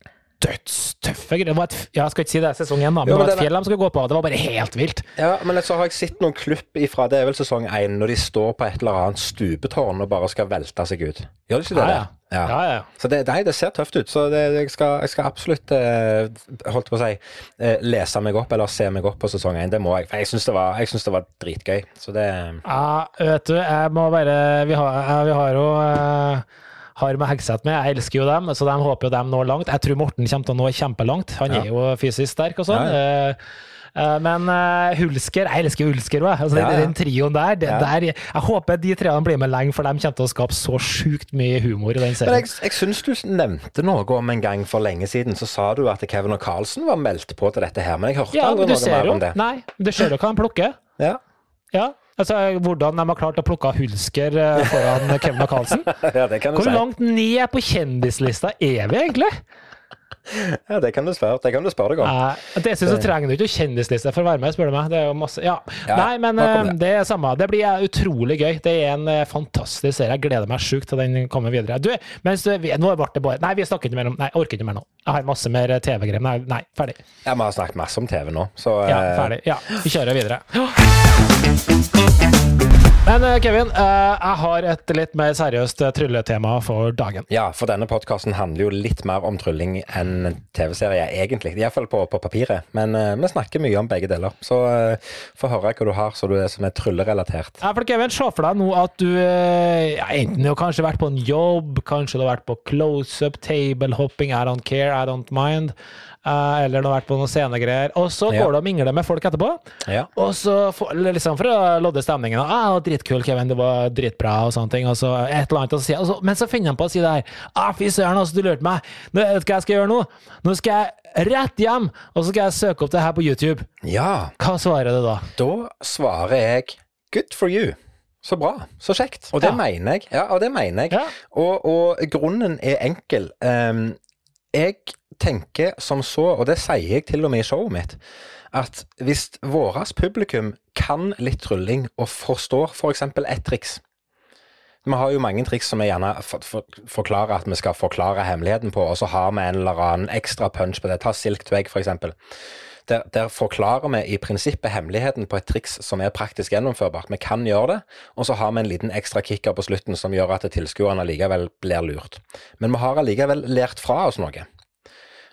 dødstøffe greier. Jeg skal ikke si det er sesong én, men det var et fjell de skulle gå på. Det var bare helt vilt. Ja, men så har jeg sett noen klipp ifra, det er vel sesong én, når de står på et eller annet stupetårn og bare skal velte seg ut. Gjør de ikke det? Ja, ja. ja. Ja, ja. Så det, nei, det ser tøft ut. Så det, jeg, skal, jeg skal absolutt eh, holdt på å si, eh, lese meg opp eller se meg opp på sesong én. Det må jeg. For jeg syns det, det var dritgøy. Så det Ja, vet du, jeg må bare Vi har, vi har jo eh, har med Hegseth med. Jeg elsker jo dem, så de håper jo de når langt. Jeg tror Morten kommer til å nå kjempelangt. Han Ja. er jo fysisk sterk og sånn. Ja, Eh, eh, Men eh, Hulsker Jeg elsker Hulsker òg. Altså, Ja. Den trioen der, der Jeg håper de treene blir med lenge, for de kommer til å skape så sjukt mye humor i den Men jeg, jeg syns du nevnte noe om en gang for lenge siden, så sa du at Kevin og Carlsen var meldt på til dette her, men jeg hørte Ja, aldri noe mer om det. Nei, du ser jo hva han plukker. Ja. Ja. Altså, hvordan de har klart å plukke Hulsker eh, foran Kevin og Carlsen. ja, Hvor langt ned på kjendislista er vi egentlig? Ja, det kan du spørre, det kan du spørre deg om. Ja, det synes jeg trenger du ikke kjendisliste for å være med, spør du meg. Det er jo masse Ja. Ja, Nei, men eh, det. er samme. Det blir eh, utrolig gøy. Det er en eh, fantastisk serie. Jeg gleder meg sjukt til den kommer videre. Du, mens du, nå ble det bare Nei, vi snakker ikke mer om Nei, jeg orker ikke mer nå. Jeg har masse mer TV-greier. Nei, nei, ferdig. Ja, Vi har snakket masse om TV nå, så Ja, ferdig. Ja, vi kjører videre. Men eh, Kevin, eh, jeg har et litt mer seriøst eh, trylletema for dagen. Ja, for denne podkasten handler jo litt mer om trylling enn TV-serier, egentlig. Iallfall på, på papiret. Men vi snakker mye om begge deler. Så få høre hva du har så du er, som er tryllerelatert. Ja, for Kevin, Se for deg nå at du ja, enten du har kanskje vært på en jobb, kanskje du har vært på close-up, table hopping, I don't care, I don't mind. Uh, eller du har vært på noen scenegreier. Og så ja. går du og mingler med folk etterpå. Ja. Og så for, liksom for å lodde stemningen. Ah, 'Dritkul, Kevin. Det var dritbra', og sånne ting. Og så et eller annet å og Så, men så finner han på å si det her. Ah, 'Fy søren, altså, du lurte meg. Nå, vet du hva jeg skal gjøre nå? Nå skal jeg rett hjem, og så skal jeg søke opp det her på YouTube'. Ja. Hva svarer du da? Da svarer jeg 'good for you'. Så bra. Så kjekt. Og det ja. mener jeg. Ja, og det mener jeg. Ja. Og, og, grunnen er enkel. Um, jeg tenker som så, og det sier jeg til og med i showet mitt, at hvis vårt publikum kan litt trylling og forstår f.eks. For ett triks Vi har jo mange triks som vi gjerne for, for, forklarer at vi skal forklare hemmeligheten på, og så har vi en eller annen ekstra punch på det. Ta silk to egg, f.eks. Der, der, forklarer vi i prinsippet hemmeligheten på et triks som er praktisk gjennomførbart. Vi kan gjøre det, og så har vi en liten ekstra kicker på slutten som gjør at tilskuerne allikevel blir lurt. Men vi har allikevel lært fra oss noe.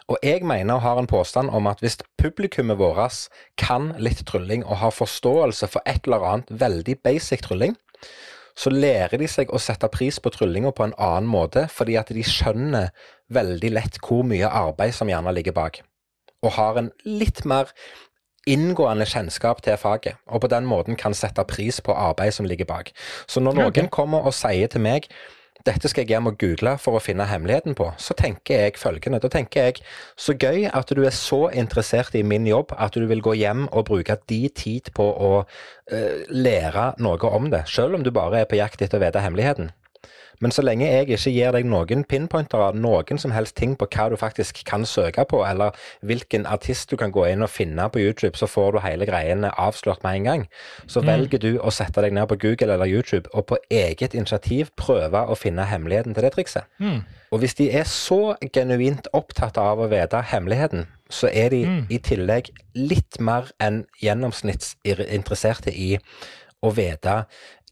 Og jeg mener og har en påstand om at hvis publikummet vårt kan litt trylling og har forståelse for et eller annet veldig basic trylling, så lærer de seg å sette pris på tryllinga på en annen måte, fordi at de skjønner veldig lett hvor mye arbeid som gjerne ligger bak, og har en litt mer inngående kjennskap til faget, og på den måten kan sette pris på arbeid som ligger bak. Så når noen kommer og sier til meg dette skal jeg hjem og google for å finne hemmeligheten på, så tenker jeg følgende. Da tenker jeg så gøy at du er så interessert i min jobb at du vil gå hjem og bruke de tid på å uh, lære noe om det, selv om du bare er på jakt etter å vite hemmeligheten. Men så lenge jeg ikke gir deg noen pinpointere, noen som helst ting på hva du faktisk kan søke på, eller hvilken artist du kan gå inn og finne på YouTube, så får du hele greiene avslørt med en gang. Så mm. velger du å sette deg ned på Google eller YouTube og på eget initiativ prøve å finne hemmeligheten til det trikset. Mm. Og hvis de er så genuint opptatt av å vite hemmeligheten, så er de mm. i tillegg litt mer enn gjennomsnittsinteresserte i å vite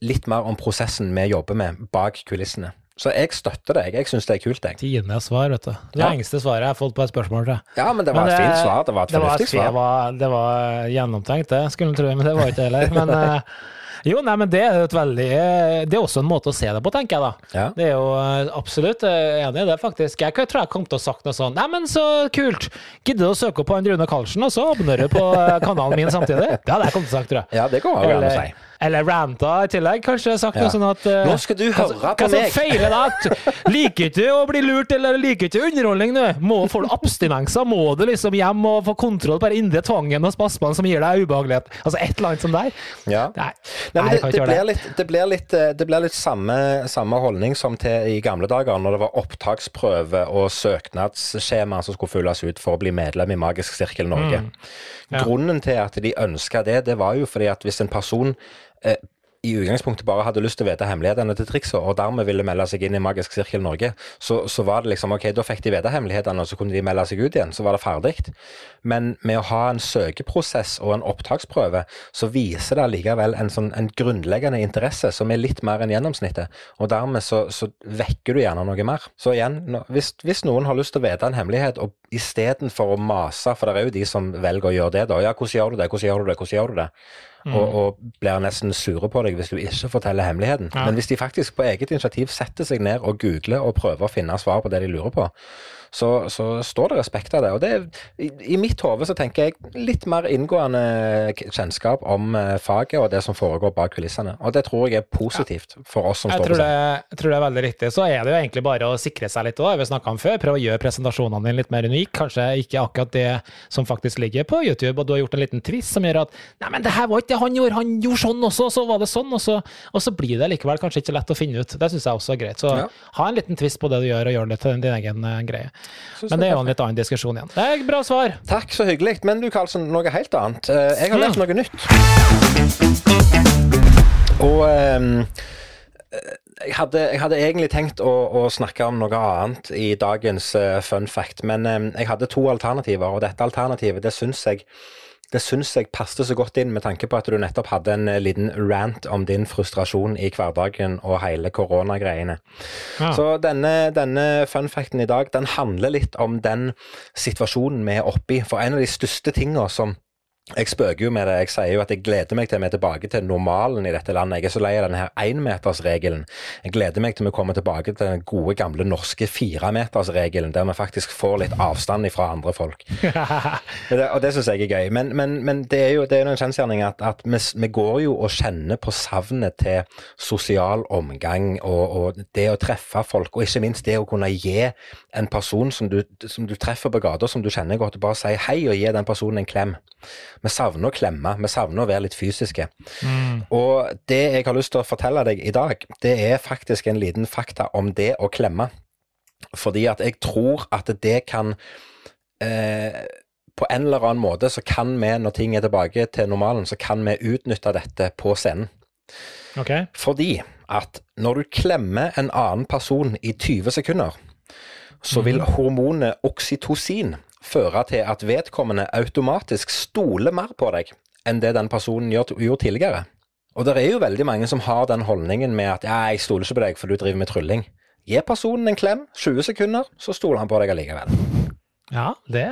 litt mer om prosessen vi jobber med bak kulissene. Så jeg støtter deg. Jeg syns det er kult. jeg. Svar, vet du. Det ja. lengste svaret jeg har fått på et spørsmål. Tror jeg. Ja, men det var men det, et fint svar. Det var et fornuftig svar. Det var, det var gjennomtenkt, det, skulle en tro, men det var ikke det heller. Men eh, jo, nei, men det er et veldig Det er også en måte å se det på, tenker jeg da. Ja. Det er jo eh, absolutt enig i det, faktisk. Jeg tror jeg kom til å sagt noe sånn Nei, men så kult! Gidder du å søke opp på Rune Karlsen, og så abonnerer du på eh, kanalen min samtidig? Det hadde jeg kommet til å sagt, tror jeg. Ja, det går an å si. Eller ranta i tillegg, kanskje. sagt ja. noe sånn at uh, Nå skal du høre hva, på hva meg! Hva feiler deg? Liker ikke å bli lurt, eller liker ikke underholdning nå? Må Får du abstinenser, må du liksom hjem og få kontroll på den indre tvangen og spasmene som gir deg ubehagelighet. Altså et eller annet som der. Ja. Nei, Nei, det, det, blir litt, det, blir litt, eh, det blir litt samme, samme, holdning som til i gamle dager, når det var opptaksprøve og søknadsskjema som skulle fylles ut for å bli medlem i Magisk sirkel Norge. Mm. Ja. Grunnen til at de ønska det, det var jo fordi at hvis en person eh, i utgangspunktet bare hadde lyst til å vite hemmelighetene til trikset, og dermed ville melde seg inn i Magisk sirkel Norge, så, så, var det liksom ok, da fikk de vite hemmelighetene, og så kunne de melde seg ut igjen. Så var det ferdig. Men med å ha en søkeprosess og en opptaksprøve, så viser det allikevel en, sånn, en grunnleggende interesse som er litt mer enn gjennomsnittet. Og dermed så, så vekker du gjerne noe mer. Så igjen, hvis, hvis noen har lyst til å vite en hemmelighet, og istedenfor å mase, for det er jo de som velger å gjøre det, da. Ja, hvordan gjør du det, hvordan gjør du det, hvordan gjør du det? Mm. Og, og, blir nesten sure på deg hvis du ikke forteller hemmeligheten. Ja. Men hvis de faktisk på eget initiativ setter seg ned og googler og prøver å finne svar på det de lurer på, så, så, står det respekt av det. Og det, i, i mitt hode så tenker jeg litt mer inngående kjennskap om eh, faget og det som foregår bak kulissene. Og det tror jeg er positivt ja. for oss som jeg står på scenen. Jeg tror det er veldig riktig. Så er det jo egentlig bare å sikre seg litt òg, vi snakka om før. Prøve å gjøre presentasjonene dine litt mer unike. Kanskje ikke akkurat det som faktisk ligger på YouTube, og du har gjort en liten twist som gjør at Nei, men det her var ikke det han gjorde, han gjorde sånn også, og så var det sånn, og så, og så blir det likevel kanskje ikke lett å finne ut. Det syns jeg også er greit. Så ja. ha en liten twist på det du gjør, og gjør det til din egen uh, greie. Men det er jo en litt annen diskusjon igjen. Det er bra svar. Takk, så hyggelig. Men du Karlsen, noe helt annet. Eh, jeg har lært noe nytt. Og um, jeg, hadde, jeg hadde, egentlig tenkt å, å, snakke om noe annet i dagens uh, fun fact, men um, jeg hadde to alternativer, og dette alternativet det syns jeg det syns jeg passet så godt inn med tanke på at du nettopp hadde en eh, liten rant om din frustrasjon i hverdagen og hele koronagreiene. Ja. Så denne, denne fun facten i dag, den handler litt om den situasjonen vi er oppe i. For en av de største tingene som jeg spøker jo med det. Jeg sier jo at jeg gleder meg til vi er tilbake til normalen i dette landet. Jeg er så lei av denne her énmetersregelen. Jeg gleder meg til vi kommer tilbake til den gode, gamle norske firemetersregelen, der vi faktisk får litt avstand fra andre folk. Det, og det syns jeg er gøy. Men, men, men det er jo det er en kjensgjerning at, at vi, vi går jo og kjenner på savnet til sosial omgang og, og det å treffe folk, og ikke minst det å kunne gi en person som du, som du treffer på gata, som du kjenner godt, bare si hei og gi den personen en klem. Vi savner å klemme, vi savner å være litt fysiske. Mm. Og det jeg har lyst til å fortelle deg i dag, det er faktisk en liten fakta om det å klemme. Fordi at jeg tror at det kan eh, På en eller annen måte så kan vi, når ting er tilbake til normalen, så kan vi utnytte dette på scenen. Okay. Fordi at når du klemmer en annen person i 20 sekunder, så vil hormonet oksytocin føre til at vedkommende automatisk stoler mer på deg enn det den personen gjorde tidligere. Og det er jo veldig mange som har den holdningen med at ja, jeg stoler ikke på deg for du driver med trylling. Gi personen en klem, 20 sekunder, så stoler han på deg allikevel. Ja, det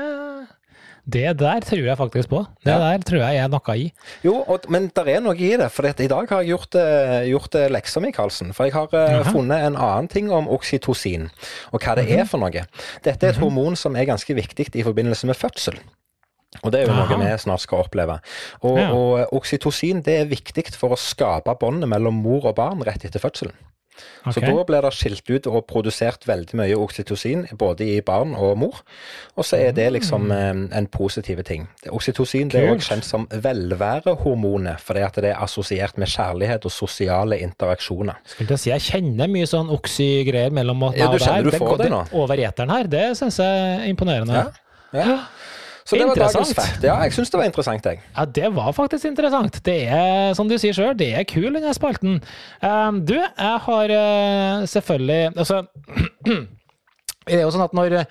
Det der tror jeg faktisk på. Det Ja. der tror jeg er noe i. Jo, og, men det er noe i det. For i dag har jeg gjort, eh, gjort eh, lekser Michaelsen. For jeg har Jaha. funnet en annen ting om oksytocin, og hva det er for noe. Dette er et hormon som er ganske viktig i forbindelse med fødsel. Og det er jo Aha. noe vi snart skal oppleve. Og, Ja. og oksytocin det er viktig for å skape båndet mellom mor og barn rett etter fødselen. Så da blir det skilt ut og produsert veldig mye oksytocin både i barn og mor. Og så er det liksom eh, en positiv ting. Oksytocin det er også kjent som velværehormonet, fordi at det er assosiert med kjærlighet og sosiale interaksjoner. Skulle til å si, jeg kjenner mye sånn oksy-greier mellom meg Ja, du og kjenner deg. du får det nå? Over eteren her. Det syns jeg er imponerende. Ja. Ja. Så det var dagens Interessant. fact. Ja, jeg syns det var interessant, jeg. Ja, det var faktisk interessant. Det er, som du sier sjøl, det er kul, denne spalten. Um, du, jeg har uh, selvfølgelig Altså Det er jo sånn at når,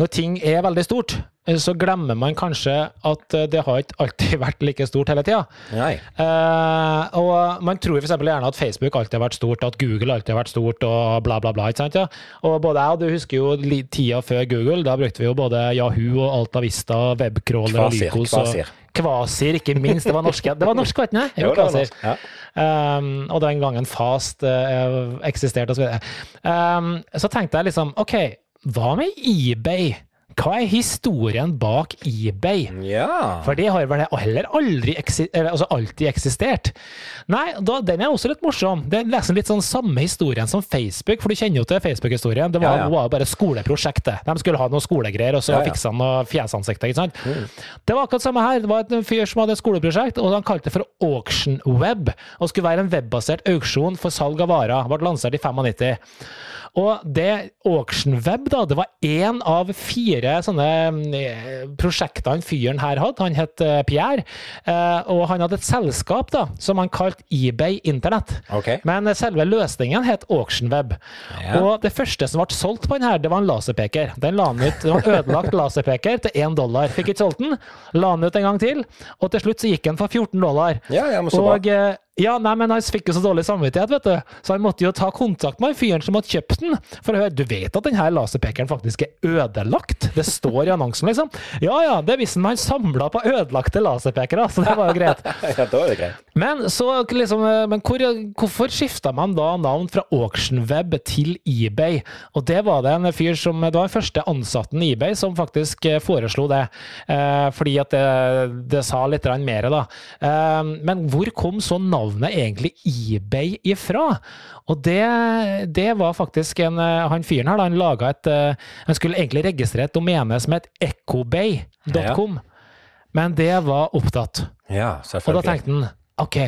når ting er veldig stort, eh, så glemmer man kanskje at eh, det har ikke alltid vært like stort hele tida. Eh, og man tror f.eks. gjerne at Facebook alltid har vært stort, at Google alltid har vært stort, og bla, bla, bla. ikke sant? Ja? Og både jeg og du husker jo tida før Google. Da brukte vi jo både Yahoo og Altavista, webcrawler og Lycos. Kvasir. Kvasir, ikke minst. Det var norske, det var norsk, vet du? Jo, det var norsk. Ja. Um, og den gangen Fast uh, eksisterte osv. Um, så tenkte jeg liksom, OK, hva med eBay? Hva er historien bak eBay? ja. For det har vel heller aldri altså alltid eksistert. Nei, da, den er også litt morsom. Det er nesten litt sånn samme historien som Facebook, for du kjenner jo til Facebook-historien. Det var, Ja, ja. var bare skoleprosjektet. De skulle ha noen skolegreier, og så Ja, ja. fiksa han noen fjesansikter. ikke sant? Det var akkurat samme her. Det var en fyr som hadde et skoleprosjekt, og han kalte det for Auction Web. Og skulle være en webbasert auksjon for salg av varer. Ble lansert i 95. Og det Auction Web, da, det var én av fire sånne eh, prosjekter han fyren her hadde. Han het eh, Pierre, eh, og han hadde et selskap da, som han kalte eBay Internett. Okay. Men selve løsningen het Auction Web. Ja. Og det første som ble solgt på den her, det var en laserpeker. Den la han ut, det var en ødelagt laserpeker til én dollar. Fikk ikke solgt den, la den ut en gang til, og til slutt så gikk den for 14 dollar. Ja, ja, men så. Og ja, nei, men han fikk jo så dårlig samvittighet, vet du. Så han måtte jo ta kontakt med fyren som hadde kjøpt den. For å høre, du vet at denne laserpekeren faktisk er ødelagt? Det står i annonsen, liksom. Ja ja, det visste han. Han samla på ødelagte laserpekere, så det var jo greit. Ja, da var det greit. Men så liksom, men hvor, hvorfor skifta man da navn fra AuctionWeb til eBay? Og det var det en fyr som Det var den første ansatten i eBay som faktisk eh, foreslo det. Eh, fordi at det, det sa litt mer, da. Eh, men hvor kom så navnet egentlig eBay ifra? Og det, det var faktisk en eh, Han fyren her, da, han laga et eh, Han skulle egentlig registrere et domene som het ecobay.com, men det var opptatt. Ja, Og da tenkte han OK,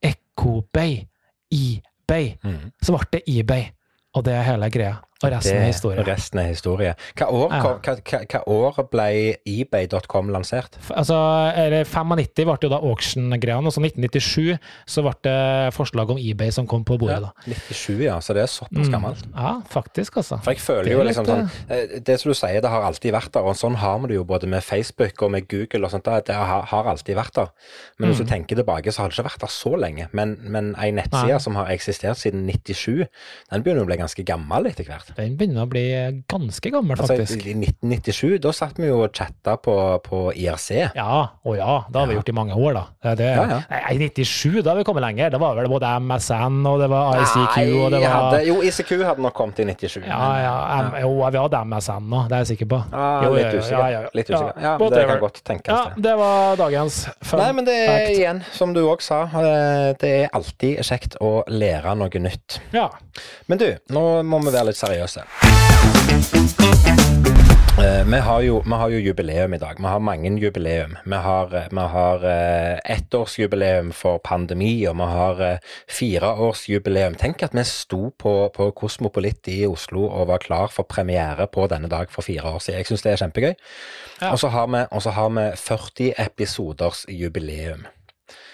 EcoBay, eBay. Mm. Så ble det eBay, og det er hele greia. Og resten er historie. Resten er historie. Hva år, Ja. hva, hva, hva år ble eBay.com lansert? Altså, eller 95 ble jo da auction-greiene, og så 1997 så ble det forslag om eBay som kom på bordet, da. 97, ja. Så det er såpass Mm. gammelt. Ja, faktisk, altså. For jeg føler er jo liksom sånn eh, Det som du sier, det har alltid vært der, og sånn har vi det jo både med Facebook og med Google og sånt. Det har, har alltid vært der. Men hvis du tenker tilbake, så har det ikke vært der så lenge. Men, men ei nettside ja. Som har eksistert siden 97, den begynner å bli ganske gammel etter hvert. Den begynner å bli ganske gammel, Altså. I 1997, da satt vi jo og chatta på, på IRC. Ja, å ja, det har vi Ja. gjort i mange år, da. Det, Ja, ja. Nei, I 97, da har vi kommet lenger. Det var vel både MSN, og det var ICQ, og det var hadde, Jo, ICQ hadde nok kommet i 97. Ja, ja, M jo, vi hadde MSN nå, det er jeg sikker på. Ah, Jo, litt usikker. ja, ja. Litt usikker. Ja, det kan godt tenkes, Ja, det. det var dagens fun Nei, men det er fact. igjen, som du òg sa, eh, det er alltid kjekt å lære noe nytt. Ja. Men du, nå må vi være litt seriøse. Eh, vi, har jo, vi har jo jubileum i dag. Vi har mange jubileum. Vi har, eh, vi har eh, ettårsjubileum for pandemi, og vi har fireårsjubileum. Tenk at vi sto på, på Kosmopolit i Oslo og var klar for premiere på denne dag for fire år siden. Jeg syns det er kjempegøy. Ja. Og så har, har vi 40 episoders jubileum.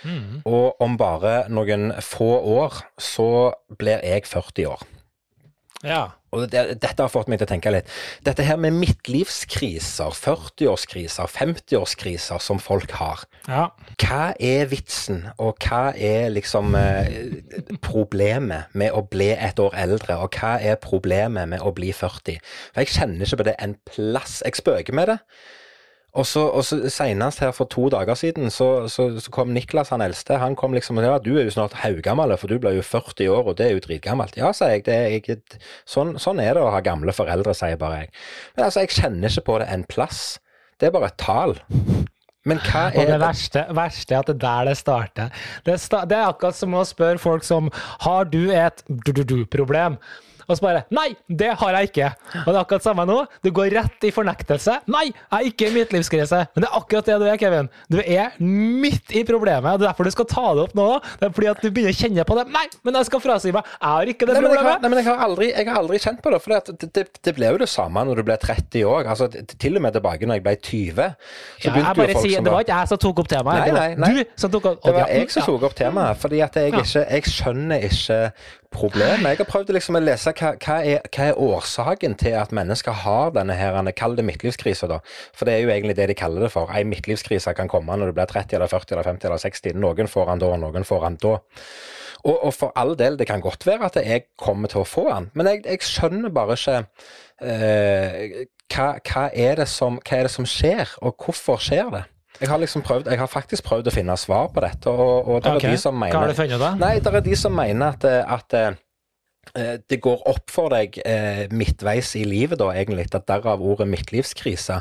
Mm. Og om bare noen få år så blir jeg 40 år. Ja. Og det, dette har fått meg til å tenke litt. Dette her med midtlivskriser, 40-årskriser, 50-årskriser som folk har. Ja. Hva er vitsen, og hva er liksom eh, problemet med å bli et år eldre, og hva er problemet med å bli 40? For jeg kjenner ikke på det en plass. Jeg spøker med det. Og så, og så Senest her for to dager siden så, så, så kom Niklas, han eldste. Han kom liksom og ja, du er jo snart haugammel, for du blir jo 40 år, og det er jo dritgammelt. Ja, sier jeg. Det er jeg sånn, sånn er det å ha gamle foreldre, sier bare jeg. Men altså, jeg kjenner ikke på det en plass. Det er bare et tall. Men hva Og er det verste, verste er at det er der det starter. Det, sta det er akkurat som å spørre folk som Har du et du-du-du-problem? Og så bare Nei, det har jeg ikke. Og det er akkurat samme nå. Du går rett i fornektelse. Nei, jeg er ikke i midtlivskrise. Men det er akkurat det du er, Kevin. Du er midt i problemet. og Det er derfor du skal ta det opp nå. Det er fordi at du begynner å kjenne på det. Nei, men jeg skal frasi meg. Jeg har ikke det Nei, men jeg har, problemet. nei, men jeg har, aldri, jeg har aldri kjent på det. For det, det, det ble jo det samme når du ble 30 år. Altså, til og med tilbake når jeg ble 20. Så Ja, begynte jo folk sier, som det var ikke jeg som tok opp temaet. Nei, nei, nei. du opp Det var jeg som tok opp temaet, fordi at jeg ikke Jeg skjønner ikke problemet. Jeg har prøvd liksom å lese hva, hva, er, hva er årsaken til at mennesker har denne her, kall det midtlivskrise, da. For det er jo egentlig det de kaller det for. Ei midtlivskrise kan komme når du blir 30 eller 40 eller 50 eller 60. Noen får han da, og noen får han da. Og, og for all del, det kan godt være at jeg kommer til å få han, men jeg, jeg skjønner bare ikke eh, hva, hva, er som, hva er det som skjer, og hvorfor skjer det? Jeg har liksom prøvd, jeg har faktisk prøvd å finne svar på dette, og, og det er de som Hva har mener du funnet, da? Nei, det er de som mener at, eh, at eh, det går opp for deg eh, midtveis i livet, da, egentlig, at derav ordet midtlivskrise.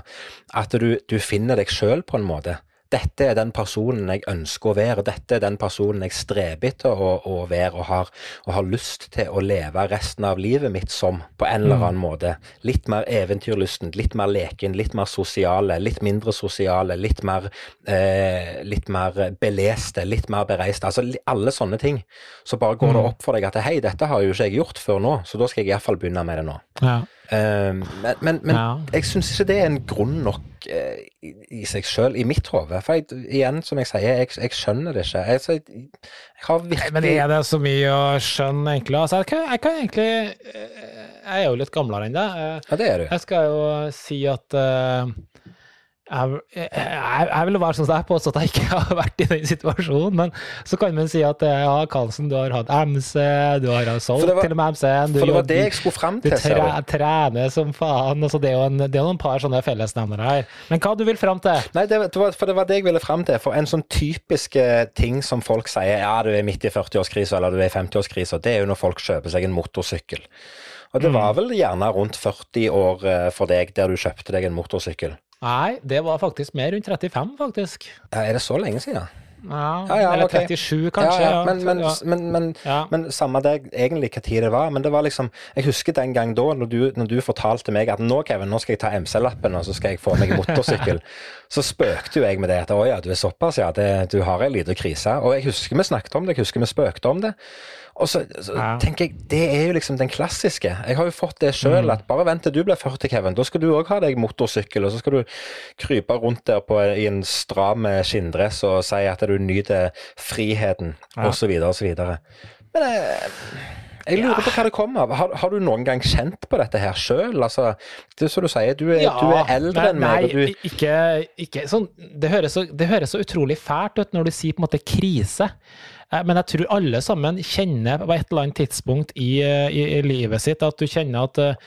At du, du finner deg sjøl på en måte. Dette er den personen jeg ønsker å være, dette er den personen jeg streber etter å, å være og har, og har lyst til å leve resten av livet mitt som, på en eller annen måte. Litt mer eventyrlysten, litt mer leken, litt mer sosiale, litt mindre sosiale, litt mer, eh, litt mer beleste, litt mer bereiste. Altså alle sånne ting. Så bare går det Mm. opp for deg at hei, dette har jo ikke jeg gjort før nå, så da skal jeg iallfall begynne med det nå. Ja. Eh, men men, men Ja. jeg syns ikke det er en grunn nok uh, i, i seg sjøl, i mitt hode. For jeg, igjen, som jeg sier, jeg, jeg skjønner det ikke. Jeg, så jeg, jeg har virkelig men er det så mye å skjønne, egentlig? Altså, jeg, kan, jeg kan egentlig eh, Jeg er jo litt gamlere enn deg. Ja, det er du. Jeg skal jo si at eh, jeg, jeg, jeg vil være sånn som jeg påstår at jeg ikke har vært i den situasjonen, men så kan man si at eh, ja, Karlsen, du har hatt MC, du har solgt var- til og med MC-en, du, For det var det jeg skulle fram du til, tre, trener som faen. Altså, det er jo en, det er noen par sånne fellesnevnere her. Men hva du vil fram til? Nei, det, var, for det var det jeg ville fram til. For en sånn typisk eh, ting som folk sier, ja, du er midt i 40-årskrisa eller du er i 50-årskrisa, det er jo når folk kjøper seg en motorsykkel. Og det var vel gjerne rundt 40 år eh, for deg der du kjøpte deg en motorsykkel. Nei, det var faktisk mer rundt 35, faktisk. Ja, er det så lenge siden? Ja, Ja, ja, eller okay. 37, kanskje. ja, men, men, men, men, men samme det egentlig hva tid det var. Men det var liksom Jeg husker den gang da, når du, når du fortalte meg at nå, Kevin, nå skal jeg ta MC-lappen, og så skal jeg få meg motorsykkel. så spøkte jo jeg med det. At å ja, du er såpass, ja. Det, du har ei lita krise. Og jeg husker vi snakket om det, jeg husker vi spøkte om det. Og så, så Ja. tenker jeg, det er jo liksom den klassiske. Jeg har jo fått det sjøl, Mm. at bare vent til du blir 40, Kevin. Da skal du òg ha deg motorsykkel, og så skal du krype rundt der på, i en stram skinndress og si at du nyter friheten, Ja. osv., osv. Men jeg, jeg lurer på hva det kommer av. Har, har du noen gang kjent på dette her sjøl? Altså, det er som du sier, du er, du er eldre enn meg. og Nei, du... ikke, ikke sånn det høres, så, det høres så utrolig fælt ut når du sier på en måte krise. Eh, Men jeg tror alle sammen kjenner på et eller annet tidspunkt i, eh, i, i livet sitt at du kjenner at eh,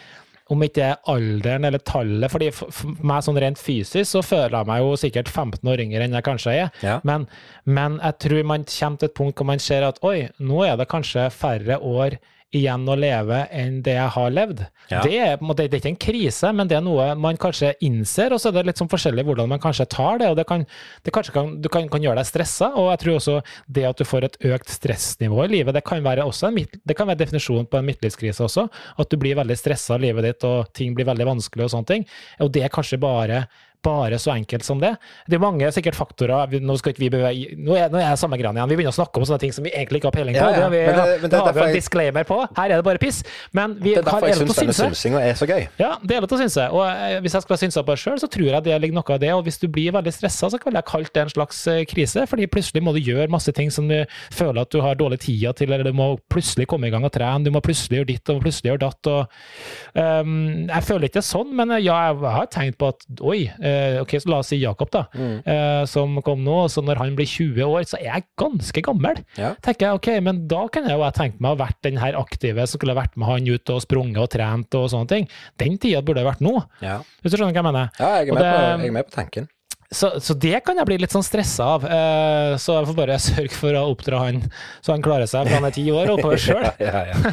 om ikke det er alderen eller tallet fordi for, for meg sånn rent fysisk så føler jeg meg jo sikkert 15 år yngre enn jeg kanskje er. Ja. Men, men jeg tror man kommer til et punkt hvor man ser at oi, nå er det kanskje færre år igjen å leve enn det jeg har levd. Ja. Det, er, det er ikke en krise, men det er noe man kanskje innser, og så er det litt sånn forskjellig hvordan man kanskje tar det. og det kan, det kan, Du kan, kan gjøre deg stressa, og jeg tror også det at du får et økt stressnivå i livet, det kan være, også en, det kan være definisjonen på en midtlivskrise også. At du blir veldig stressa i livet ditt, og ting blir veldig vanskelig og sånne ting. Og det er kanskje bare bare så enkelt som det. Det er mange sikkert faktorer Nå skal ikke vi bevege, nå er, nå er jeg samme greia igjen. Vi begynner å snakke om sånne ting som vi egentlig ikke har peiling på. Ja, ja. Det har vi, Men det- men det har vi en disclaimer på. Her er det bare piss. Men vi Det er har derfor jeg syns denne synsinga er så gøy. Ja, det er lov til å synse. Og eh, hvis jeg skulle ha synsa på det sjøl, så tror jeg det ligger noe av det. Og hvis du blir veldig stressa, så kan jeg kalle det en slags eh, krise. Fordi plutselig må du gjøre masse ting som du føler at du har dårlig tida til, eller du må plutselig komme i gang og trene, du må plutselig gjøre ditt og plutselig gjøre datt. Og, um, jeg føler ikke det sånn, men eh, ja, jeg har tenkt på at oi, ok, så la oss si Jakob, da, eh, som kom nå. Så når han blir 20 år, så er jeg ganske gammel. Ja. tenker jeg, ok, men da kan jeg jo ha tenkt meg å ha vært den her aktive som skulle vært med han ut og sprunget og trent og sånne ting. Den tida burde jeg vært nå, Ja. hvis du skjønner hva jeg mener. ja, jeg er med, med, på, det- jeg er med på tanken. Så, så det kan jeg bli litt sånn stressa av. Eh, så jeg får bare sørge for å oppdra han så han klarer seg fra han er ti år og oppover sjøl. Ja, ja, ja.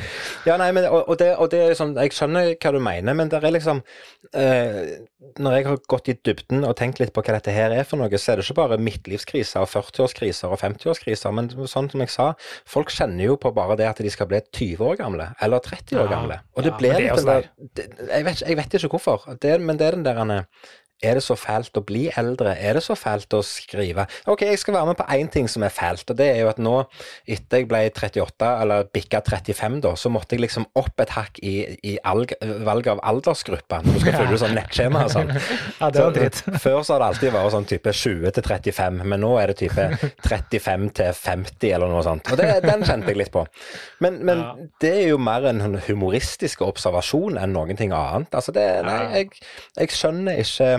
ja nei, men, og, og, det, og det er sånn, Jeg skjønner hva du mener, men det er liksom eh, Når jeg har gått i dybden og tenkt litt på hva dette her er for noe, så er det ikke bare midtlivskriser og 40-årskriser og 50-årskriser, men sånn som jeg sa, folk kjenner jo på bare det at de skal bli 20 år gamle, eller 30 år gamle. Og det blir det er litt den der jeg, vet, jeg vet ikke hvorfor, det, men det er den der han, er det så fælt å bli eldre? Er det så fælt å skrive? Ok, jeg skal være med på én ting som er fælt, og det er jo at nå, etter jeg ble 38, eller bikka 35, da, så måtte jeg liksom opp et hakk i, i alg, valget av aldersgruppe. Når du skal følge sånn nettskjema og sånn. Ja, det var Så, dritt. Før så har det alltid vært sånn type 20 til 35, men nå er det type 35 til 50 eller noe sånt. Og det, den kjente jeg litt på. Men, men Ja. det er jo mer en humoristisk observasjon enn noen ting annet. Altså det, nei, jeg, jeg skjønner ikke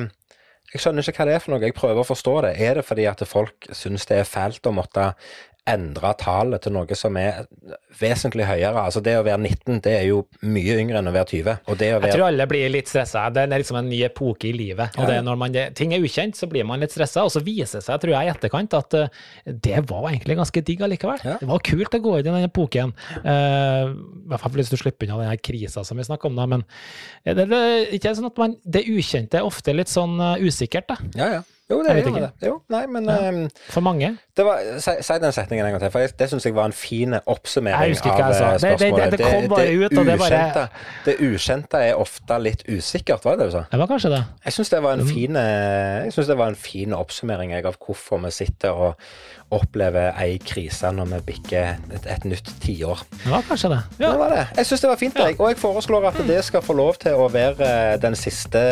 jeg skjønner ikke hva det er for noe. Jeg prøver å forstå det. Er det fordi at folk syns det er fælt å måtte endre tallet til noe som er vesentlig høyere? Altså det å være 19, det er jo mye yngre enn å være 20. Og det å Jeg tror alle blir litt stressa. Det er liksom en ny epoke i livet. Og det er når man, ting er ukjent, så blir man litt stressa. Og så viser det seg, tror jeg, i etterkant at eh, det var egentlig ganske digg allikevel. Ja. Det var kult å gå inn i den epoken. Uh, I hvert fall hvis du slipper unna den krisa som vi snakker om, da. Men det, det, ikke sånn at man, det ukjente er ofte litt sånn eh, usikkert, da. Ja, ja. Jo, det gjør jo det. Jo, nei, men Ja. um, For mange. det var, si, si den setningen en gang til, for jeg, det syns jeg var en fin oppsummering av sa. eh, Det- det- det- kom bare ut, og det bare- ukjente, det ukjente er ofte litt usikkert, var det det du sa? Det var kanskje det. Jeg syns Mm. eh, det var en fin oppsummering jeg, av hvorfor vi sitter og opplever ei krise når vi bikker et, et nytt tiår. Det var kanskje det. Ja. Det var det. Jeg syns det var fint, jeg. Og jeg foreslår at det skal få lov til å være eh, den siste,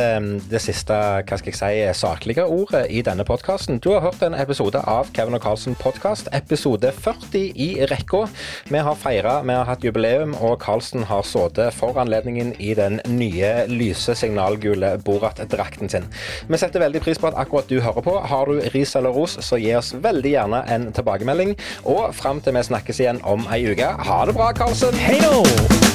det siste hva skal jeg si, saklige ordet i denne podkasten. Du har hørt en episode av Kevin og Carlsen podkast, episode 40 i rekka. Vi har feira, vi har hatt jubileum, og Carlsen har sittet for anledningen i den nye lyse signalgule Borat-drakten sin. Vi setter veldig pris på at akkurat du hører på. Har du ris eller ros, så gi oss veldig gjerne en tilbakemelding. Og fram til vi snakkes igjen om ei uke, ha det bra, Karlsen. Hei då!